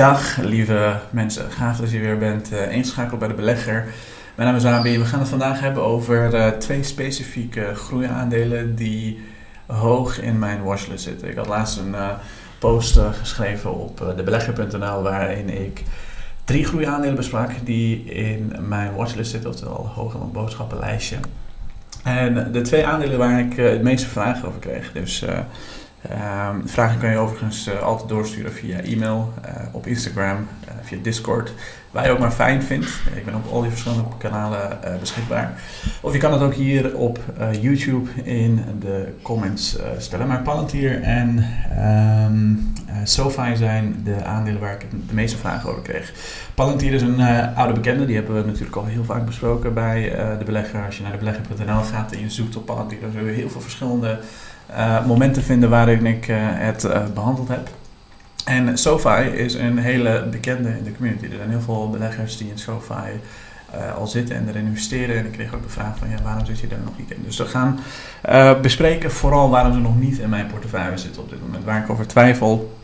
Dag lieve mensen, gaaf dat je weer bent uh, ingeschakeld bij de belegger. Mijn naam is Abi. We gaan het vandaag hebben over uh, twee specifieke groeiaandelen die hoog in mijn watchlist zitten. Ik had laatst een uh, post geschreven op debelegger.nl waarin ik drie groeiaandelen besprak die in mijn watchlist zitten, oftewal hoog in mijn boodschappenlijstje. En de twee aandelen waar ik het meeste vragen over kreeg, dus Um, vragen kan je overigens uh, altijd doorsturen via e-mail, uh, op Instagram, uh, via Discord. Waar je ook maar fijn vindt. Ik ben op al die verschillende kanalen beschikbaar. Of je kan het ook hier op YouTube in de comments stellen. Maar Palantir en um, SoFi zijn de aandelen waar ik de meeste vragen over kreeg. Palantir is een oude bekende. Die hebben we natuurlijk al heel vaak besproken bij de belegger. Als je naar de belegger.nl gaat en je zoekt op Palantir, dan zul je heel veel verschillende uh, momenten vinden waarin ik uh, het uh, behandeld heb. En SoFi is een hele bekende in de community. Er zijn heel veel beleggers die in SoFi al zitten en erin investeren. En ik kreeg ook de vraag van ja, waarom zit je daar nog niet in? Dus we gaan bespreken vooral waarom ze nog niet in mijn portefeuille zitten op dit moment. Waar ik over twijfel.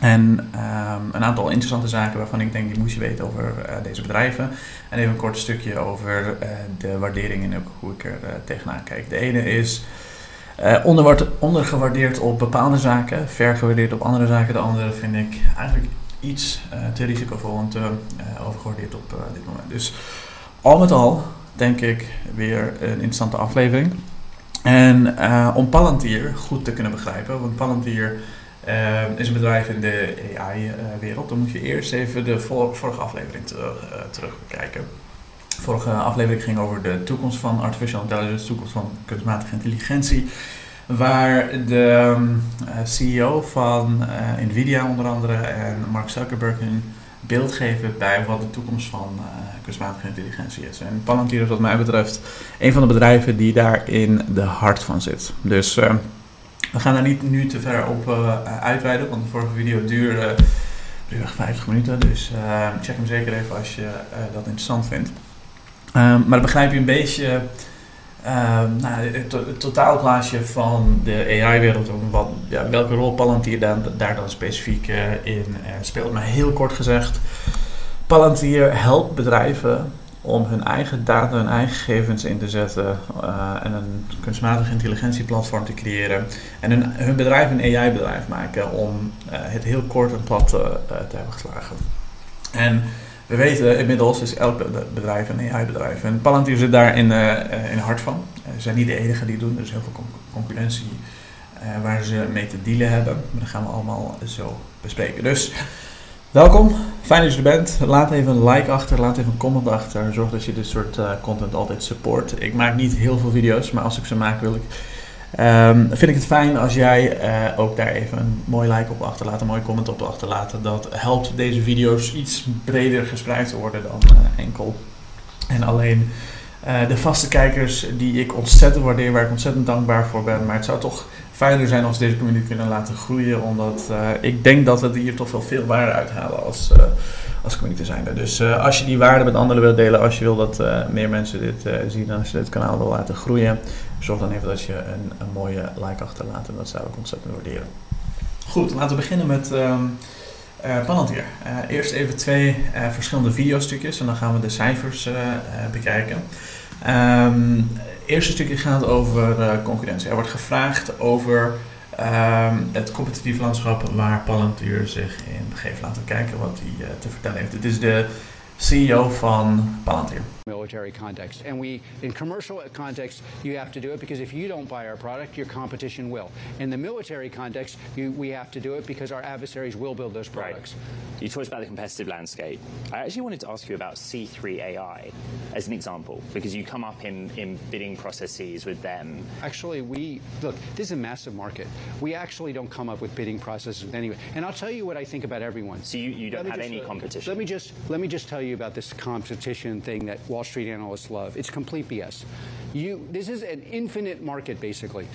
En um, een aantal interessante zaken waarvan ik denk die moest je weten over deze bedrijven. En even een kort stukje over de waardering en ook hoe ik er tegenaan kijk. De ene is uh, onder, ondergewaardeerd op bepaalde zaken, vergewaardeerd op andere zaken. De andere vind ik eigenlijk iets uh, te risicovol en te uh, overgewaardeerd op dit moment. Dus al met al denk ik weer een interessante aflevering. En om Palantir goed te kunnen begrijpen, want Palantir is een bedrijf in de AI-wereld, dan moet je eerst even de vorige aflevering terug, terug bekijken. Vorige aflevering ging over de toekomst van artificial intelligence, de toekomst van kunstmatige intelligentie. Waar de um, CEO van uh, Nvidia onder andere en Mark Zuckerberg een beeld geven bij wat de toekomst van uh, kunstmatige intelligentie is. En Palantir is wat mij betreft een van de bedrijven die daar in de hart van zit. Dus uh, we gaan daar niet nu te ver op uitweiden, want de vorige video duurde ruwweg 50 minuten. Dus check hem zeker even als je dat interessant vindt. Um, maar dan begrijp je een beetje uh, nou, het, totaalplaatje van de AI-wereld, ja, welke rol Palantir daar, daar dan specifiek uh, in uh, speelt. Maar heel kort gezegd, Palantir helpt bedrijven om hun eigen data, hun eigen gegevens in te zetten eh, en een kunstmatige intelligentieplatform te creëren. En hun, hun bedrijf een AI-bedrijf maken om het heel kort en plat te hebben geslagen. En we weten inmiddels is elk bedrijf een AI-bedrijf. En Palantir zit daar in, uh, in hart van. Uh, ze zijn niet de enige die het doen. Er is heel veel concurrentie waar ze mee te dealen hebben. Maar dat gaan we allemaal zo bespreken. Dus welkom. Fijn dat je er bent. Laat even een like achter. Laat even een comment achter. Zorg dat je dit soort content altijd support. Ik maak niet heel veel video's. Maar als ik ze maak wil ik Um, vind ik het fijn als jij uh, ook daar even een mooi like op achterlaat, een mooi comment op achterlaten. Dat helpt deze video's iets breder gespreid te worden dan uh, enkel. En alleen uh, de vaste kijkers die ik ontzettend waardeer, waar ik ontzettend dankbaar voor ben. Maar het zou toch fijner zijn als we deze community kunnen laten groeien. Omdat ik denk dat we hier toch wel veel waarde uithalen als, als community zijnde. Dus als je die waarde met anderen wilt delen, als je wil dat meer mensen dit zien en als je dit kanaal wil laten groeien zorg dan even dat je een, een mooie like achterlaat en dat zou ik ontzettend waarderen. Goed, laten we beginnen met um, Palantir. Uh, eerst even twee uh, verschillende videostukjes en dan gaan we de cijfers bekijken. Het eerste stukje gaat over concurrentie. Er wordt gevraagd over um, het competitieve landschap waar Palantir zich in begeeft. Laten we kijken wat hij te vertellen heeft. Dit is de CEO van Palantir. Military context. And we, in commercial context, you have to do it because if you don't buy our product, your competition will. In the military context, you, we have to do it because our adversaries will build those products. Right. You talked about the competitive landscape. I actually wanted to ask you about C3 AI as an example because you come up in, in bidding processes with them. Actually, we look. This is a massive market. We actually don't come up with bidding processes with anyone. And I'll tell you what I think about everyone. So you, you don't have just, any competition. Let me just let me just tell you about this competition thing that Wall Street analysts love. It's complete BS. You, this is an infinite market, basically.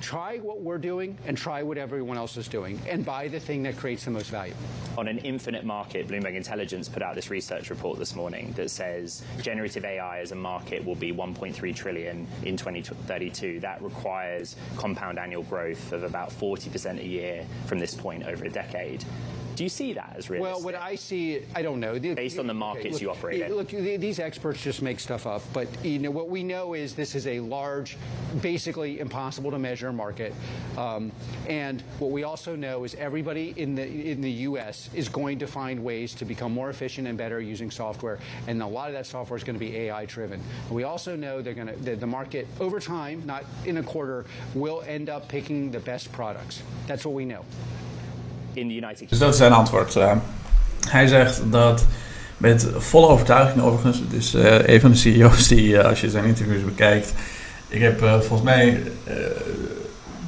Try what we're doing and try what everyone else is doing and buy the thing that creates the most value. On an infinite market, Bloomberg Intelligence put out this research report this morning that says generative AI as a market will be 1.3 trillion in 2032. That requires compound annual growth of about 40% a year from this point over a decade Do you see that as realistic? Well, what I see, I don't know. Based on the markets look, you operate in. Look, these experts just make stuff up. But you know what we know is this is a large, basically impossible to measure market. Um, and what we also know is everybody in the in the U.S. is going to find ways to become more efficient and better using software. And a lot of that software is going to be AI driven. we also know they're going to the, the market over time, not in a quarter, will end up picking the best products. That's what we know. In the United Kingdom. Dus dat is zijn antwoord. Uh, hij zegt dat met volle overtuiging overigens, het is uh, een van de CEO's die, uh, als je zijn interviews bekijkt, ik heb volgens mij,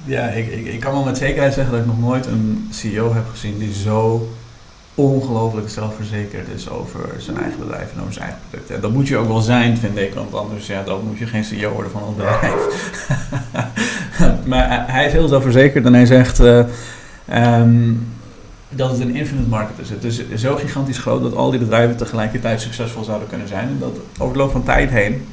ja, ik, ik, ik, kan wel met zekerheid zeggen dat ik nog nooit een CEO heb gezien die zo ongelooflijk zelfverzekerd is over zijn eigen bedrijf en over zijn eigen product. En dat moet je ook wel zijn, vind ik, want anders ja, dan moet je geen CEO worden van een bedrijf. maar hij is heel zelfverzekerd en hij zegt um, dat het een infinite market is. Het is zo gigantisch groot dat al die bedrijven tegelijkertijd succesvol zouden kunnen zijn. En dat over de loop van tijd heen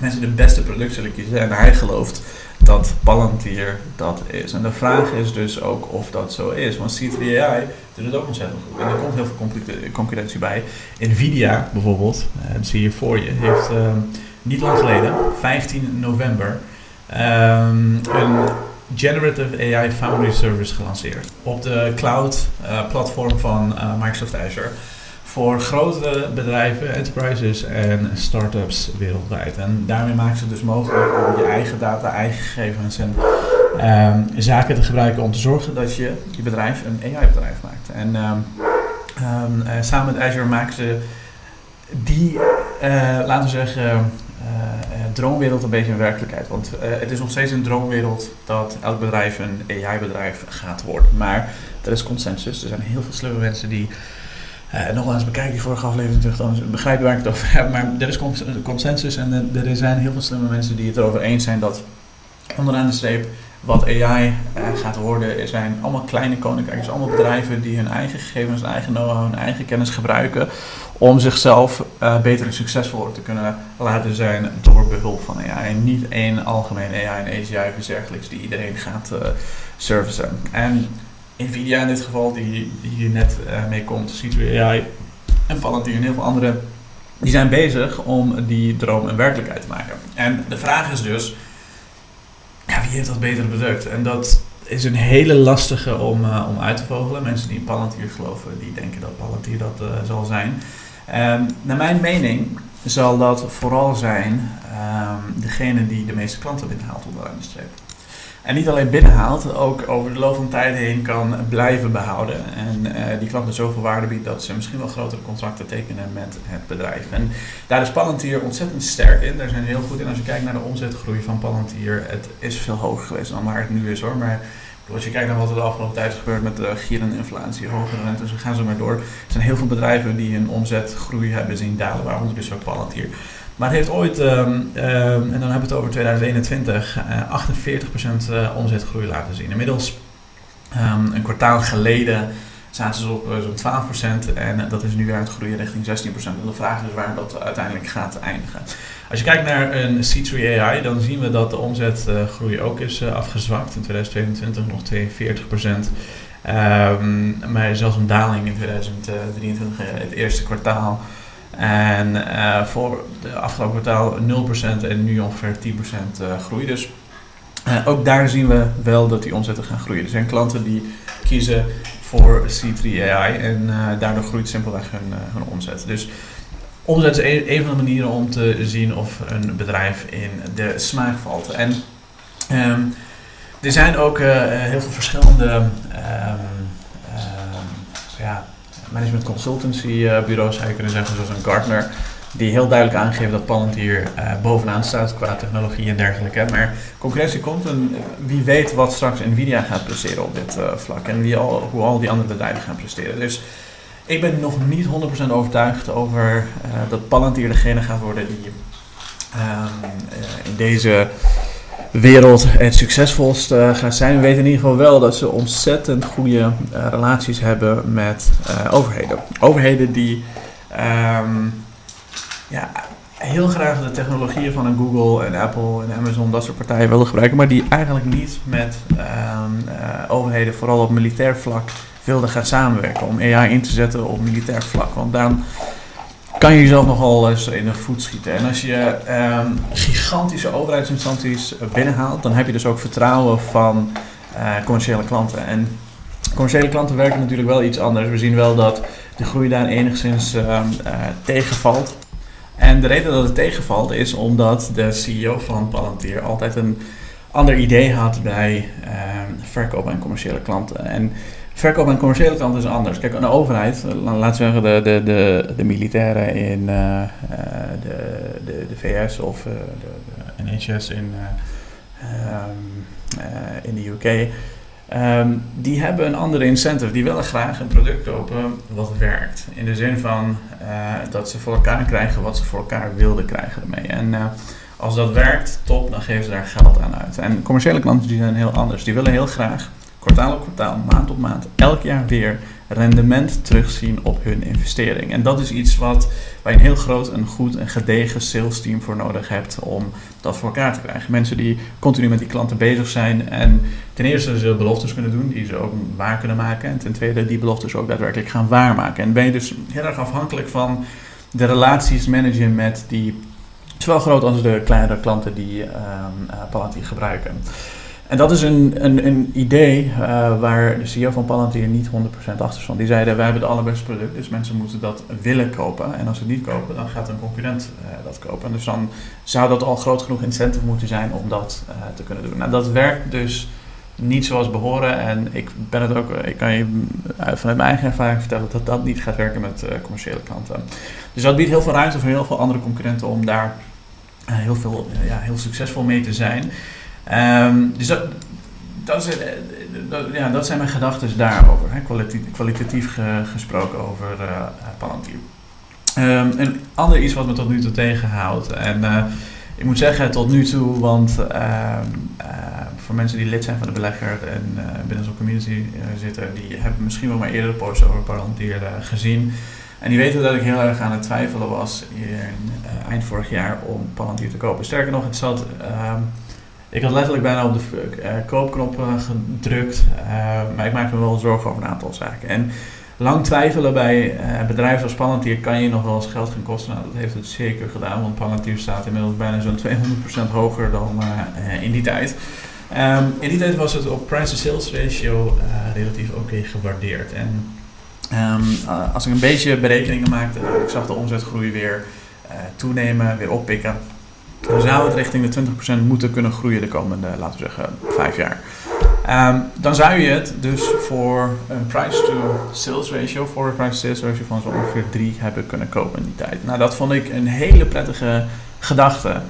mensen de beste product zullen kiezen. En hij gelooft dat Palantir dat is. En de vraag is dus ook of dat zo is. Want C3AI doet het ook ontzettend goed. En er komt heel veel concurrentie bij. Nvidia bijvoorbeeld, eh, dat zie je voor je, heeft uh, niet lang geleden, 15 november, um, een Generative AI Foundry Service gelanceerd. Op de cloud uh, platform van uh, Microsoft Azure. Voor grote bedrijven, enterprises en startups wereldwijd. En daarmee maken ze het dus mogelijk om je eigen data, eigen gegevens en um, zaken te gebruiken om te zorgen dat je je bedrijf een AI-bedrijf maakt. En um, um, uh, samen met Azure maken ze die, laten we zeggen, droomwereld een beetje een werkelijkheid. Want uh, het is nog steeds een droomwereld dat elk bedrijf een AI-bedrijf gaat worden. Maar er is consensus. Er zijn heel veel slimme mensen die. Uh, nog eens bekijken die vorige aflevering terug, dan begrijp waar ik het over heb. Maar er is consensus en er zijn heel veel slimme mensen die het erover eens zijn dat onderaan de streep wat AI gaat worden, zijn allemaal kleine koninkrijkjes, allemaal bedrijven die hun eigen gegevens, hun eigen know-how, hun eigen kennis gebruiken om zichzelf uh, beter en succesvoller te kunnen laten zijn door behulp van AI. Niet één algemeen AI en AGI of dergelijks die iedereen gaat uh, servicen. En Nvidia in dit geval, die, die hier net uh, mee komt, C3 AI en Palantir en heel veel andere, die zijn bezig om die droom een werkelijkheid te maken. En de vraag is dus, wie heeft dat beter bedukt? En dat is een hele lastige om, om uit te vogelen. Mensen die in Palantir geloven, die denken dat Palantir dat zal zijn. Um, naar mijn mening zal dat vooral zijn um, degene die de meeste klanten binnenhaalt onderaan de streep. En niet alleen binnenhaalt, ook over de loop van tijd heen kan blijven behouden. En uh, die klanten zoveel waarde biedt dat ze misschien wel grotere contracten tekenen met het bedrijf. En daar is Palantir ontzettend sterk in. Daar zijn ze heel goed in. Als je kijkt naar de omzetgroei van Palantir, het is veel hoger geweest dan waar het nu is hoor. Maar als je kijkt naar wat er de afgelopen tijd is gebeurd met de gierende inflatie, hogere rentes, gaan ze maar door. Er zijn heel veel bedrijven die hun omzetgroei hebben zien dalen, waaronder dus ook Palantir. Maar het heeft ooit, um, um, en dan hebben we het over 2021, uh, 48% omzetgroei laten zien. Inmiddels, um, een kwartaal geleden, zaten ze op uh, zo'n 12% en dat is nu weer aan het groeien richting 16%. En de vraag is waar dat uiteindelijk gaat eindigen. Als je kijkt naar een C3 AI, dan zien we dat de omzetgroei ook is uh, afgezwakt. In 2022 nog 42 procent. Um, maar zelfs een daling in 2023, uh, het eerste kwartaal. En voor de afgelopen kwartaal 0% en nu ongeveer 10% uh, groei. Dus ook daar zien we wel dat die omzetten gaan groeien. Er zijn klanten die kiezen voor C3 AI en daardoor groeit simpelweg hun, hun omzet. Dus Omzet is een, van de manieren om te zien of een bedrijf in de smaak valt. En um, er zijn ook uh, heel veel verschillende um, um, ja, management consultancy bureaus, zou je kunnen zeggen, zoals een Gartner, die heel duidelijk aangeven dat Palantir uh, bovenaan staat qua technologie en dergelijke. Maar concurrentie komt en wie weet wat straks Nvidia gaat presteren op dit vlak en wie al, hoe al die andere bedrijven gaan presteren. Dus ik ben nog niet 100% overtuigd over uh, dat Palantir degene gaat worden die uh, in deze wereld het succesvolst gaat zijn. We weten in ieder geval wel dat ze ontzettend goede relaties hebben met overheden. Overheden die um, ja, heel graag de technologieën van een Google en Apple en Amazon, dat soort partijen willen gebruiken, maar die eigenlijk niet met um, overheden, vooral op militair vlak, wilde gaan samenwerken om AI in te zetten op militair vlak. Want dan kan je jezelf nogal eens in de voet schieten. En als je ehm, gigantische overheidsinstanties binnenhaalt, dan heb je dus ook vertrouwen van uh, commerciële klanten. En commerciële klanten werken natuurlijk wel iets anders. We zien wel dat de groei daar enigszins uh, uh, tegenvalt. En de reden dat het tegenvalt is omdat de CEO van Palantir altijd een ander idee had bij verkoop aan commerciële klanten. En verkoop aan commerciële klanten is anders. Kijk, een overheid, laten we zeggen de, de, de, de militairen in uh, de, de, de VS of uh, de, NHS in, um, in de UK. Um, die hebben een andere incentive. Die willen graag een product kopen wat werkt. In de zin van uh, dat ze voor elkaar krijgen wat ze voor elkaar wilden krijgen ermee. En als dat werkt, top, dan geven ze daar geld aan uit. En commerciële klanten die zijn heel anders. Die willen heel graag kwartaal op kwartaal, maand op maand, elk jaar weer rendement terugzien op hun investering. En dat is iets wat, waar je een heel groot en goed en gedegen sales team voor nodig hebt om dat voor elkaar te krijgen. Mensen die continu met die klanten bezig zijn en ten eerste ze beloftes kunnen doen die ze ook waar kunnen maken. En ten tweede die beloftes ook daadwerkelijk gaan waarmaken. En ben je dus heel erg afhankelijk van de relaties managen met die zowel groot als de kleinere klanten die um, Palantir gebruiken. En dat is een, een, een idee uh, waar de CEO van Palantir niet 100% achter stond. Die zeiden, wij hebben het allerbeste product, dus mensen moeten dat willen kopen. En als ze het niet kopen, dan gaat een concurrent uh, dat kopen. Dus dan zou dat al groot genoeg incentive moeten zijn om dat uh, te kunnen doen. Nou, dat werkt dus niet zoals behoren. En ik ben het ook, ik kan je vanuit mijn eigen ervaring vertellen dat dat niet gaat werken met commerciële klanten. Dus dat biedt heel veel ruimte voor heel veel andere concurrenten om daar heel, veel, ja, heel succesvol mee te zijn. Um, dus dat, is, ja, dat zijn mijn gedachten daarover, hè, kwalitatief, kwalitatief ge, gesproken over uh, Palantir. Um, een ander iets wat me tot nu toe tegenhoudt. En uh, ik moet zeggen tot nu toe, want uh, voor mensen die lid zijn van de belegger en binnen zo'n community zitten, die hebben misschien wel maar eerder posts over Palantir gezien. En die weten dat ik heel erg aan het twijfelen was in eind vorig jaar om Palantir te kopen. Sterker nog, het zat ehm, ik had letterlijk bijna op de uh, koopknop gedrukt, uh, maar ik maak me wel zorgen over een aantal zaken. En lang twijfelen bij bedrijven als Palantir kan je nog wel eens geld gaan kosten. Nou, dat heeft het zeker gedaan, want Palantir staat inmiddels bijna zo'n 200% hoger dan in die tijd. Um, in die tijd was het op price-to-sales ratio relatief oké gewaardeerd. En um, als ik een beetje berekeningen maakte, ik zag de omzetgroei weer toenemen, weer oppikken dan zou het richting de 20% moeten kunnen groeien de komende, laten we zeggen, vijf jaar. Um, dan zou je het dus voor een price-to-sales ratio, voor een price-to-sales ratio van zo ongeveer 3 hebben kunnen kopen in die tijd. Nou, dat vond ik een hele prettige gedachte.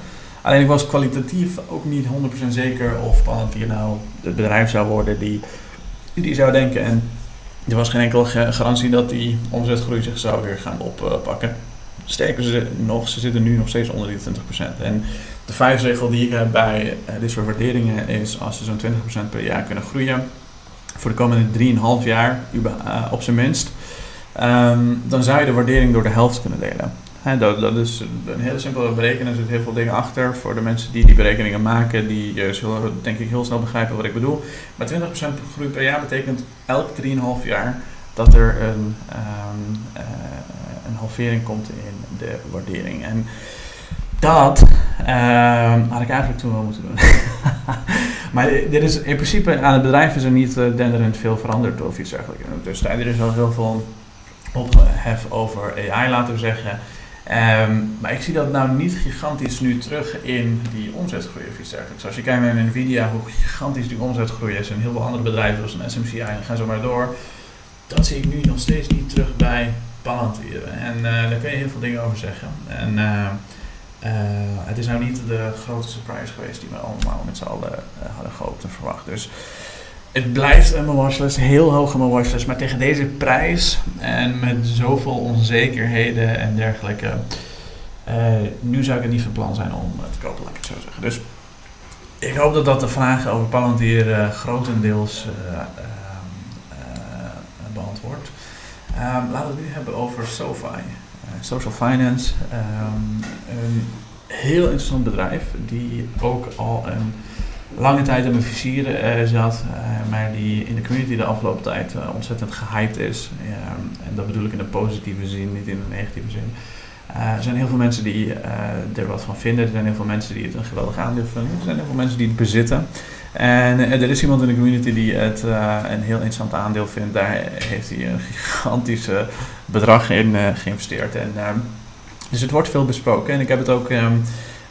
Alleen ik was kwalitatief ook niet 100% zeker of Palantir nou het bedrijf zou worden die, die zou denken. En er was geen enkele garantie dat die omzetgroei zich zou weer gaan oppakken. Sterker ze nog, ze zitten nu nog steeds onder die 20%. En de vuistregel die ik heb bij uh, dit soort waarderingen is als ze zo'n 20% per jaar kunnen groeien, voor de komende 3,5 jaar uh, op zijn minst, um, dan zou je de waardering door de helft kunnen delen. He, dat, dat, is een hele simpele berekening, er zitten heel veel dingen achter. Voor de mensen die die berekeningen maken, die zullen denk ik heel snel begrijpen wat ik bedoel. Maar 20% groei per jaar betekent elk 3,5 jaar dat er een, uh, een halvering komt in de waardering. En dat uh, had ik eigenlijk toen wel moeten doen. maar dit is in principe aan het bedrijf is er niet uh, denderend veel veranderd of iets dergelijks. Dus er is al heel veel ophef over AI, laten we zeggen. Um, maar ik zie dat nou niet gigantisch nu terug in die omzetgroei of iets dergelijks. Als je kijkt naar Nvidia, hoe gigantisch die omzetgroei is en heel veel andere bedrijven zoals een SMCI en gaan zo maar door. Dat zie ik nu nog steeds niet terug bij Palantir. En uh, daar kun je heel veel dingen over zeggen. En uh, uh, het is nou niet de grote surprise geweest die we allemaal met z'n allen hadden gehoopt en verwacht. Dus het blijft een watchlist, heel hoog in watchlist. Maar tegen deze prijs en met zoveel onzekerheden en dergelijke. nu zou ik het niet van plan zijn om te kopen, laat ik het zo zeggen. Dus ik hoop dat dat de vragen over Palantir grotendeels beantwoordt. Um, laten we het nu hebben over SoFi. Uh, Social Finance, um, een heel interessant bedrijf die ook al een lange tijd in mijn vizier zat, maar die in de community de afgelopen tijd ontzettend gehyped is. en dat bedoel ik in de positieve zin, niet in de negatieve zin. er zijn heel veel mensen die er wat van vinden. Er zijn heel veel mensen die het een geweldig aandeel vinden. Er zijn heel veel mensen die het bezitten. En er is iemand in de community die het een heel interessant aandeel vindt. Daar heeft hij een gigantische bedrag in geïnvesteerd. En dus het wordt veel besproken. En ik heb het ook. Um,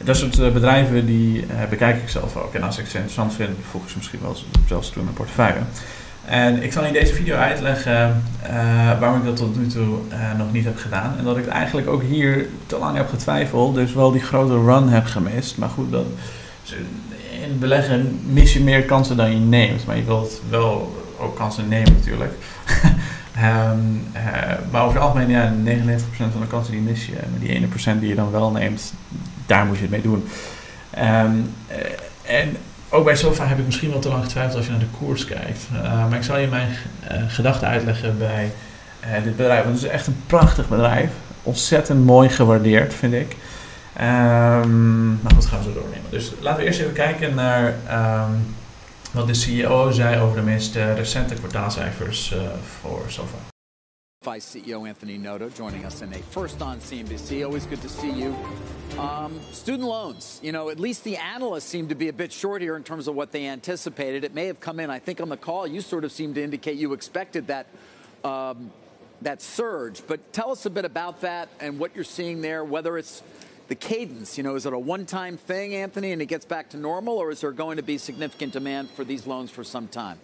dat soort eh, bedrijven die bekijk ik zelf ook. En als ik ze interessant vind, voeg ik ze misschien wel zelfs toe in mijn portefeuille. En ik zal in deze video uitleggen waarom ik dat tot nu toe nog niet heb gedaan. En dat ik eigenlijk ook hier te lang heb getwijfeld. Dus wel die grote run heb gemist. Maar goed, dat, beleggen mis je meer kansen dan je neemt. Maar je wilt wel ook kansen nemen natuurlijk. Um, uh, maar over het algemeen, ja, 99% van de kansen die mis je. Maar die 1% die je dan wel neemt, daar moet je het mee doen. Um, uh, en ook bij SOFA heb ik misschien wel te lang getwijfeld als je naar de koers kijkt. Uh, maar ik zal je mijn gedachten uitleggen bij dit bedrijf. Want het is echt een prachtig bedrijf. Ontzettend mooi gewaardeerd, vind ik. Um, maar goed, gaan we zo doornemen. Dus laten we eerst even kijken naar wat de CEO zei over de meest recente kwartaalcijfers uh, voor SOFA. Vice CEO Anthony Noto joining us in a first on CNBC. Always good to see you. Um, student loans, you know, at least the analysts seem to be a bit short here in terms of what they anticipated. It may have come in, I think, on the call. You sort of seemed to indicate you expected that um, that surge. But tell us a bit about that and what you're seeing there. Whether it's the cadence? You know, is it a one time thing, Anthony, and it gets back to normal, or is there going to be significant demand for these loans for some time?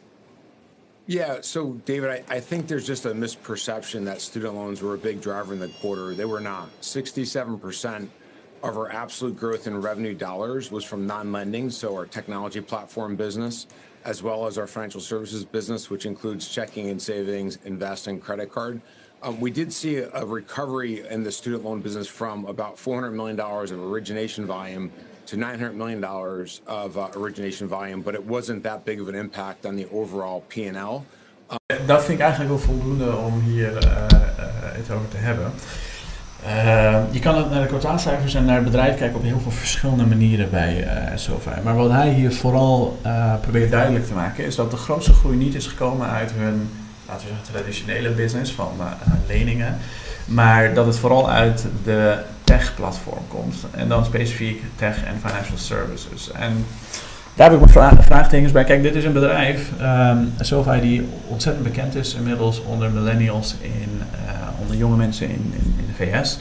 Yeah, so David, I, I, think there's just a misperception that student loans were a big driver in the quarter. They were not. 67% of our absolute growth in revenue dollars was from non lending, so our technology platform business, as well as our financial services business, which includes checking and savings, investing, credit card. Um, we did see a, recovery in the student loan business from about $400 million of origination volume to $900 million of uh, origination volume, but it wasn't that big of an impact on the overall P&L. Um, dat vind ik eigenlijk wel voldoende om hier uh, uh, het over te hebben. Uh, je kan naar de kwartaalcijfers en naar het bedrijf kijken op heel veel verschillende manieren bij uh, SoFi. Maar wat hij hier vooral uh, probeert duidelijk te maken is dat de grootste groei niet is gekomen uit hun laten we zeggen, traditionele business van uh, leningen. Maar dat het vooral uit de tech-platform komt. En dan specifiek tech en financial services. En daar heb ik mijn vraagtekens bij. Kijk, dit is een bedrijf, um, SoFi, die ontzettend bekend is inmiddels onder millennials, in, uh, onder jonge mensen in, in, de VS.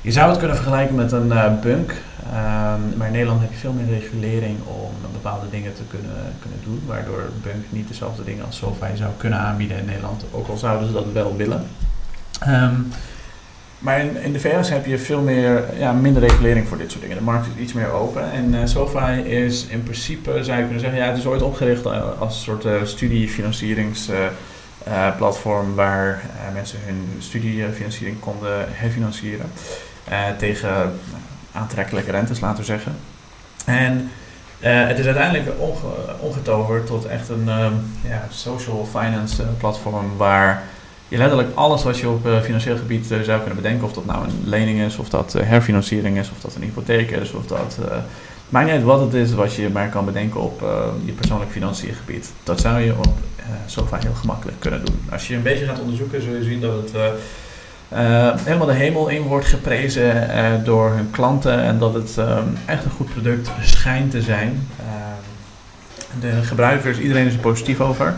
Je zou het kunnen vergelijken met een uh, bunk. Um, maar in Nederland heb je veel meer regulering om bepaalde dingen te kunnen, kunnen doen. Waardoor Bunk niet dezelfde dingen als SoFi zou kunnen aanbieden in Nederland. Ook al zouden ze dat wel willen. Um, maar in, de VS heb je veel meer, ja, minder regulering voor dit soort dingen. De markt is iets meer open. En uh, SoFi is in principe, zou je kunnen zeggen, ja, het is ooit opgericht als een soort uh, studiefinancieringsplatform waar mensen hun studiefinanciering konden herfinancieren. tegen aantrekkelijke rentes, laten we zeggen. En het is uiteindelijk onge ongetoverd tot echt een um, ja, social finance uh, platform waar je letterlijk alles wat je op uh, financieel gebied zou kunnen bedenken, of dat nou een lening is, of dat herfinanciering is, of dat een hypotheek is, of dat. maakt niet uit wat het is wat je maar kan bedenken op je persoonlijk financiën gebied. Dat zou je op SoFi heel gemakkelijk kunnen doen. Als je een beetje gaat onderzoeken, zul je zien dat het uh, helemaal de hemel in wordt geprezen uh, door hun klanten en dat het um, echt een goed product schijnt te zijn. De gebruikers, iedereen is er positief over.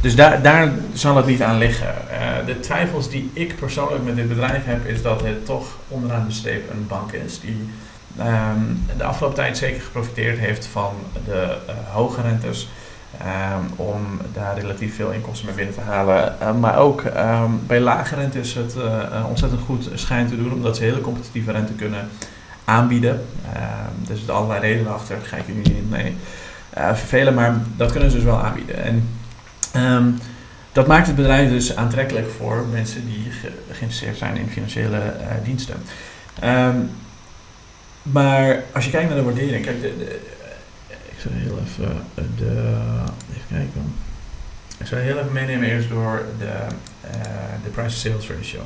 Dus daar, daar zal het niet aan liggen. de twijfels die ik persoonlijk met dit bedrijf heb, is dat het toch onderaan de streep een bank is die um, de afgelopen tijd zeker geprofiteerd heeft van de hoge rentes. Um, om daar relatief veel inkomsten mee binnen te halen. Uh, maar ook um, bij lage rente is het uh, ontzettend goed schijn te doen, omdat ze hele competitieve rente kunnen aanbieden. Um, er zitten allerlei redenen achter, daar ga ik jullie niet mee uh, vervelen, maar dat kunnen ze dus wel aanbieden. En dat maakt het bedrijf dus aantrekkelijk voor mensen die ge geïnteresseerd zijn in financiële diensten. maar als je kijkt naar de waardering, kijk, de, de zal heel even eh, de. Even kijken. Ik zal heel even meenemen eerst door de, uh, de price-to-sales ratio.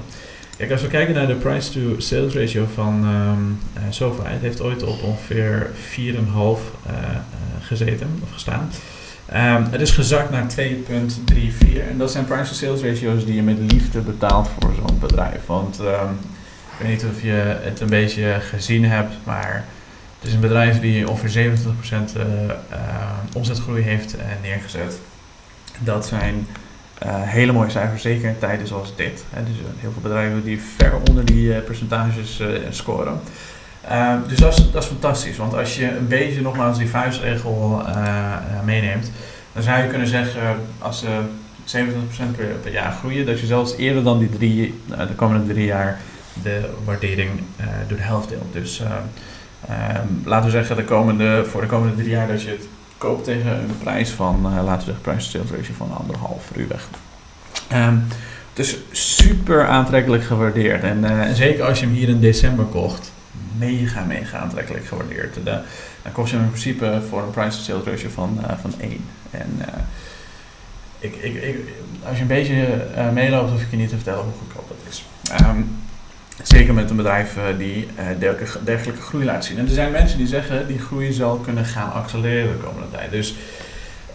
Kijk, als we kijken naar de price-to-sales ratio van um, uh, SoFi, het heeft ooit op ongeveer 4,5 uh, gezeten of gestaan. Um, het is gezakt naar 2,34 en dat zijn price-to-sales ratios die je met liefde betaalt voor zo'n bedrijf. Want um, ik weet niet of je het een beetje gezien hebt, maar is een bedrijf die ongeveer 27% uh, uh, omzetgroei heeft uh, neergezet. Dat zijn hele mooie cijfers, zeker in tijden zoals dit. Dus heel veel bedrijven die ver onder die percentages scoren. Uh, dus dat is, dat is fantastisch, want als je een beetje nogmaals die vuistregel meeneemt, dan zou je kunnen zeggen, als ze 27% per, jaar groeien, dat je zelfs eerder dan die drie, de komende drie jaar de waardering door de helft deelt. Dus laten we zeggen, de komende, voor de komende drie jaar dat je het koopt tegen een prijs van, laten we zeggen, prijs-to-sales ratio van anderhalf ruwweg. Um, het is super aantrekkelijk gewaardeerd en zeker als je hem hier in december kocht, mega, mega aantrekkelijk gewaardeerd. De, dan kost je hem in principe voor een price-to-sales ratio van, van 1. En ik, ik, als je een beetje uh, meeloopt, hoef ik je niet te vertellen hoe goedkoop dat is. Um, zeker met een bedrijf die dergelijke, dergelijke groei laat zien. En er zijn mensen die zeggen die groei zal kunnen gaan accelereren de komende tijd. Dus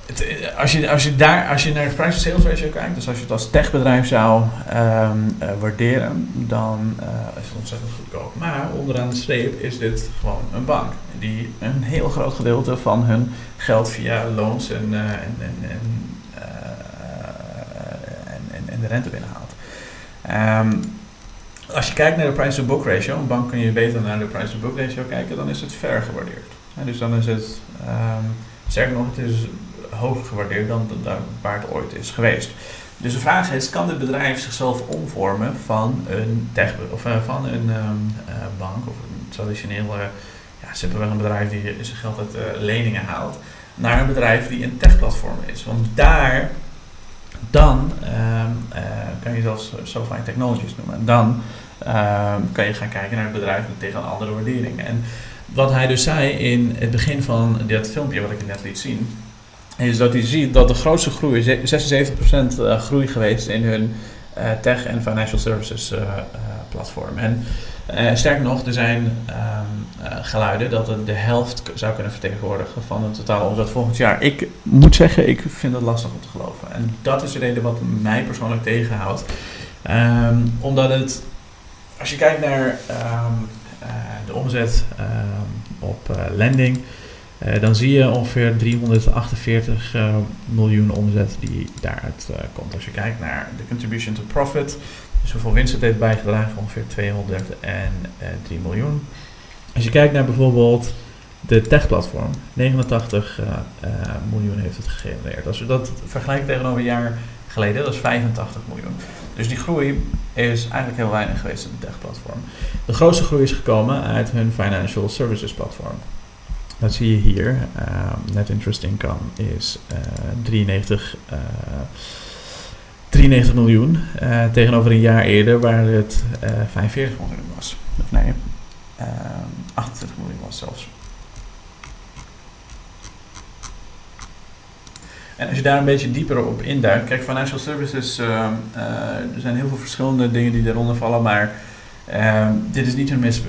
het, als, je, als, je daar, als je naar het price sales ratio kijkt, dus als je het als techbedrijf zou uh, waarderen, dan is het ontzettend goedkoop. Maar onderaan de streep is dit gewoon een bank die een heel groot gedeelte van hun geld via loons en, en, en, en, en, de rente binnenhaalt. Um, als je kijkt naar de price to book ratio, een bank kun je beter naar de price to book ratio kijken, dan is het ver gewaardeerd. Dus dan is het, um, sterker nog, het is hoger gewaardeerd dan waar het ooit is geweest. Dus de vraag is, kan dit bedrijf zichzelf omvormen van een, tech, of, uh, van een um, uh, bank of een traditioneel, uh, ja, simpelweg een bedrijf die zijn geld uit leningen haalt, naar een bedrijf die een techplatform is. Want daar, dan um, kan je zelfs SoFi Technologies noemen. En dan um, kan je gaan kijken naar het bedrijf tegen andere waardering. En wat hij dus zei in het begin van dit filmpje wat ik net liet zien, is dat hij ziet dat de grootste groei, 76% groei geweest in hun uh, tech en financial services platform. En sterker nog, er zijn um, geluiden dat het de helft zou kunnen vertegenwoordigen van het totale omzet volgend jaar. Ik moet zeggen, ik vind dat lastig om te geloven. En dat is de reden wat mij persoonlijk tegenhoudt. Um, omdat het, als je kijkt naar um, de omzet op lending. Uh, dan zie je ongeveer 348 uh, miljoen omzet die daaruit uh, komt. Als je kijkt naar de contribution to profit, dus hoeveel winst het heeft bijgedragen, ongeveer 203 miljoen. Als je kijkt naar bijvoorbeeld de techplatform, 89 miljoen heeft het gegenereerd. Als we dat vergelijken tegenover een jaar geleden, dat is 85 miljoen. Dus die groei is eigenlijk heel weinig geweest in de techplatform. De grootste groei is gekomen uit hun financial services platform. Dat zie je hier. Uh, net interest income is uh, 93, uh, 93 miljoen. Uh, tegenover een jaar eerder waar het 45 uh, miljoen was. Of nee, 28 miljoen was zelfs. En als je daar een beetje dieper op induikt, kijk, financial services, er zijn heel veel verschillende dingen die eronder vallen, maar dit is niet hun meest,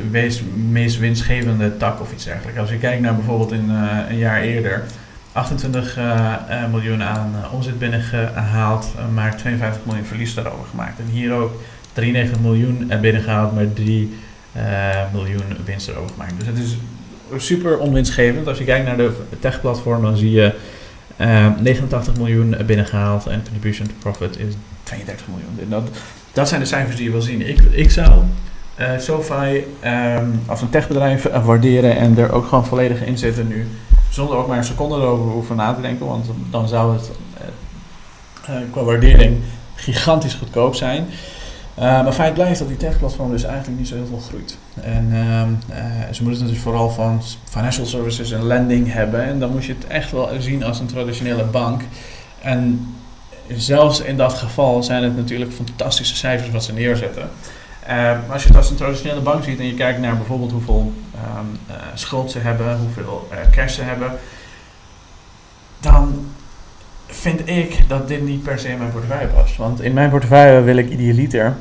meest, winstgevende tak of iets dergelijks. Als je kijkt naar bijvoorbeeld in, een jaar eerder, 28 uh, miljoen aan omzet binnengehaald, maar 52 miljoen verlies daarover gemaakt. En hier ook 93 miljoen binnengehaald, maar 3 miljoen winst erover gemaakt. Dus het is super onwinstgevend. Als je kijkt naar de techplatform, dan zie je 89 miljoen binnengehaald en contribution to profit is 32 miljoen. En dat, dat zijn de cijfers die je wil zien. Ik, ik zou uh, SoFi um, als een techbedrijf waarderen en er ook gewoon volledig in zitten nu. Zonder ook maar een seconde erover hoeven na te denken, want dan zou het uh, qua waardering gigantisch goedkoop zijn. maar feit blijft dat die techplatform dus eigenlijk niet zo heel veel groeit. En ze moeten het vooral van financial services en lending hebben. En dan moet je het echt wel zien als een traditionele bank. En zelfs in dat geval zijn het natuurlijk fantastische cijfers wat ze neerzetten. Uh, maar als je het als een traditionele bank ziet en je kijkt naar bijvoorbeeld hoeveel um, schuld ze hebben, hoeveel uh, cash ze hebben, dan vind ik dat dit niet per se in mijn portefeuille past. Want in mijn portefeuille wil ik idealiter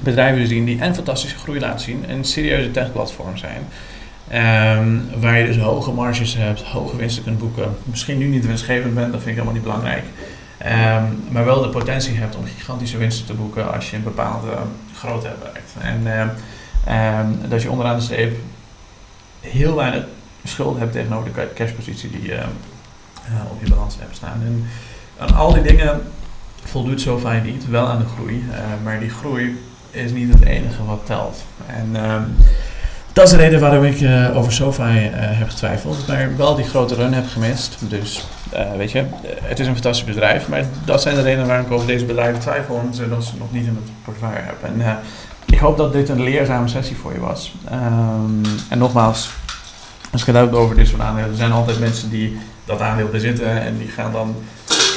bedrijven zien die en fantastische groei laten zien en serieuze techplatform zijn. Ehm, waar je dus hoge marges hebt, hoge winsten kunt boeken. Misschien nu niet winstgevend bent, dat vind ik helemaal niet belangrijk. Ehm, maar wel de potentie hebt om gigantische winsten te boeken als je een bepaalde grootte hebt bereikt. En ehm, dat je onderaan de streep heel weinig schuld hebt tegenover de cashpositie die je op je balans hebt staan. En aan al die dingen voldoet SoFi niet, wel aan de groei. Uh, maar die groei is niet het enige wat telt. En dat is de reden waarom ik uh, over SoFi uh, heb getwijfeld. Maar wel die grote run heb gemist. Dus weet je, het is een fantastisch bedrijf. Maar dat zijn de redenen waarom ik over deze bedrijven twijfel. Omdat ze nog niet in het portefeuille heb. En ik hoop dat dit een leerzame sessie voor je was. Um, en nogmaals, als je het hebt over dit soort. Er zijn altijd mensen die dat aandeel bezitten. En die gaan dan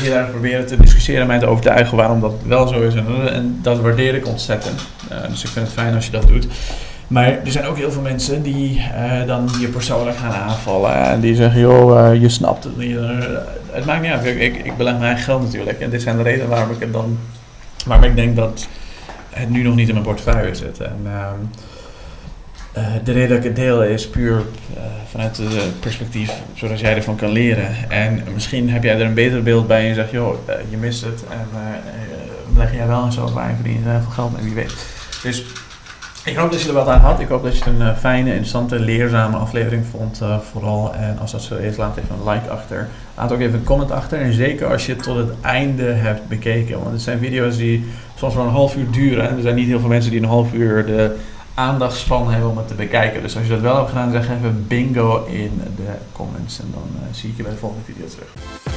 heel erg proberen te discussiëren en mij te overtuigen waarom dat wel zo is. En, dat waardeer ik ontzettend. Dus ik vind het fijn als je dat doet. Maar er zijn ook heel veel mensen die uh, dan je persoonlijk gaan aanvallen. En die zeggen, joh, uh, je snapt het niet. het maakt niet uit. Ik, ik, ik beleg mijn eigen geld natuurlijk. En dit zijn de redenen waarom ik het dan... Waarom ik denk dat het nu nog niet in mijn portefeuille zit. En, ehm, de reden dat ik het deel is puur vanuit het perspectief zodat jij ervan kan leren. En misschien heb jij er een beter beeld bij en je zegt, joh, je mist het. En leg jij wel en zo verdien je heel veel geld mee, wie weet. Dus ik hoop dat je er wat aan had. Ik hoop dat je het een fijne, interessante, leerzame aflevering vond vooral. En als dat zo is, laat even een like achter. Laat ook even een comment achter. En zeker als je het tot het einde hebt bekeken. Want het zijn video's die soms wel een half uur duren. En er zijn niet heel veel mensen die een half uur de aandachtspan hebben om het te bekijken. Dus als je dat wel hebt gedaan, zeg even bingo in de comments. En dan uh, zie ik je bij de volgende video terug.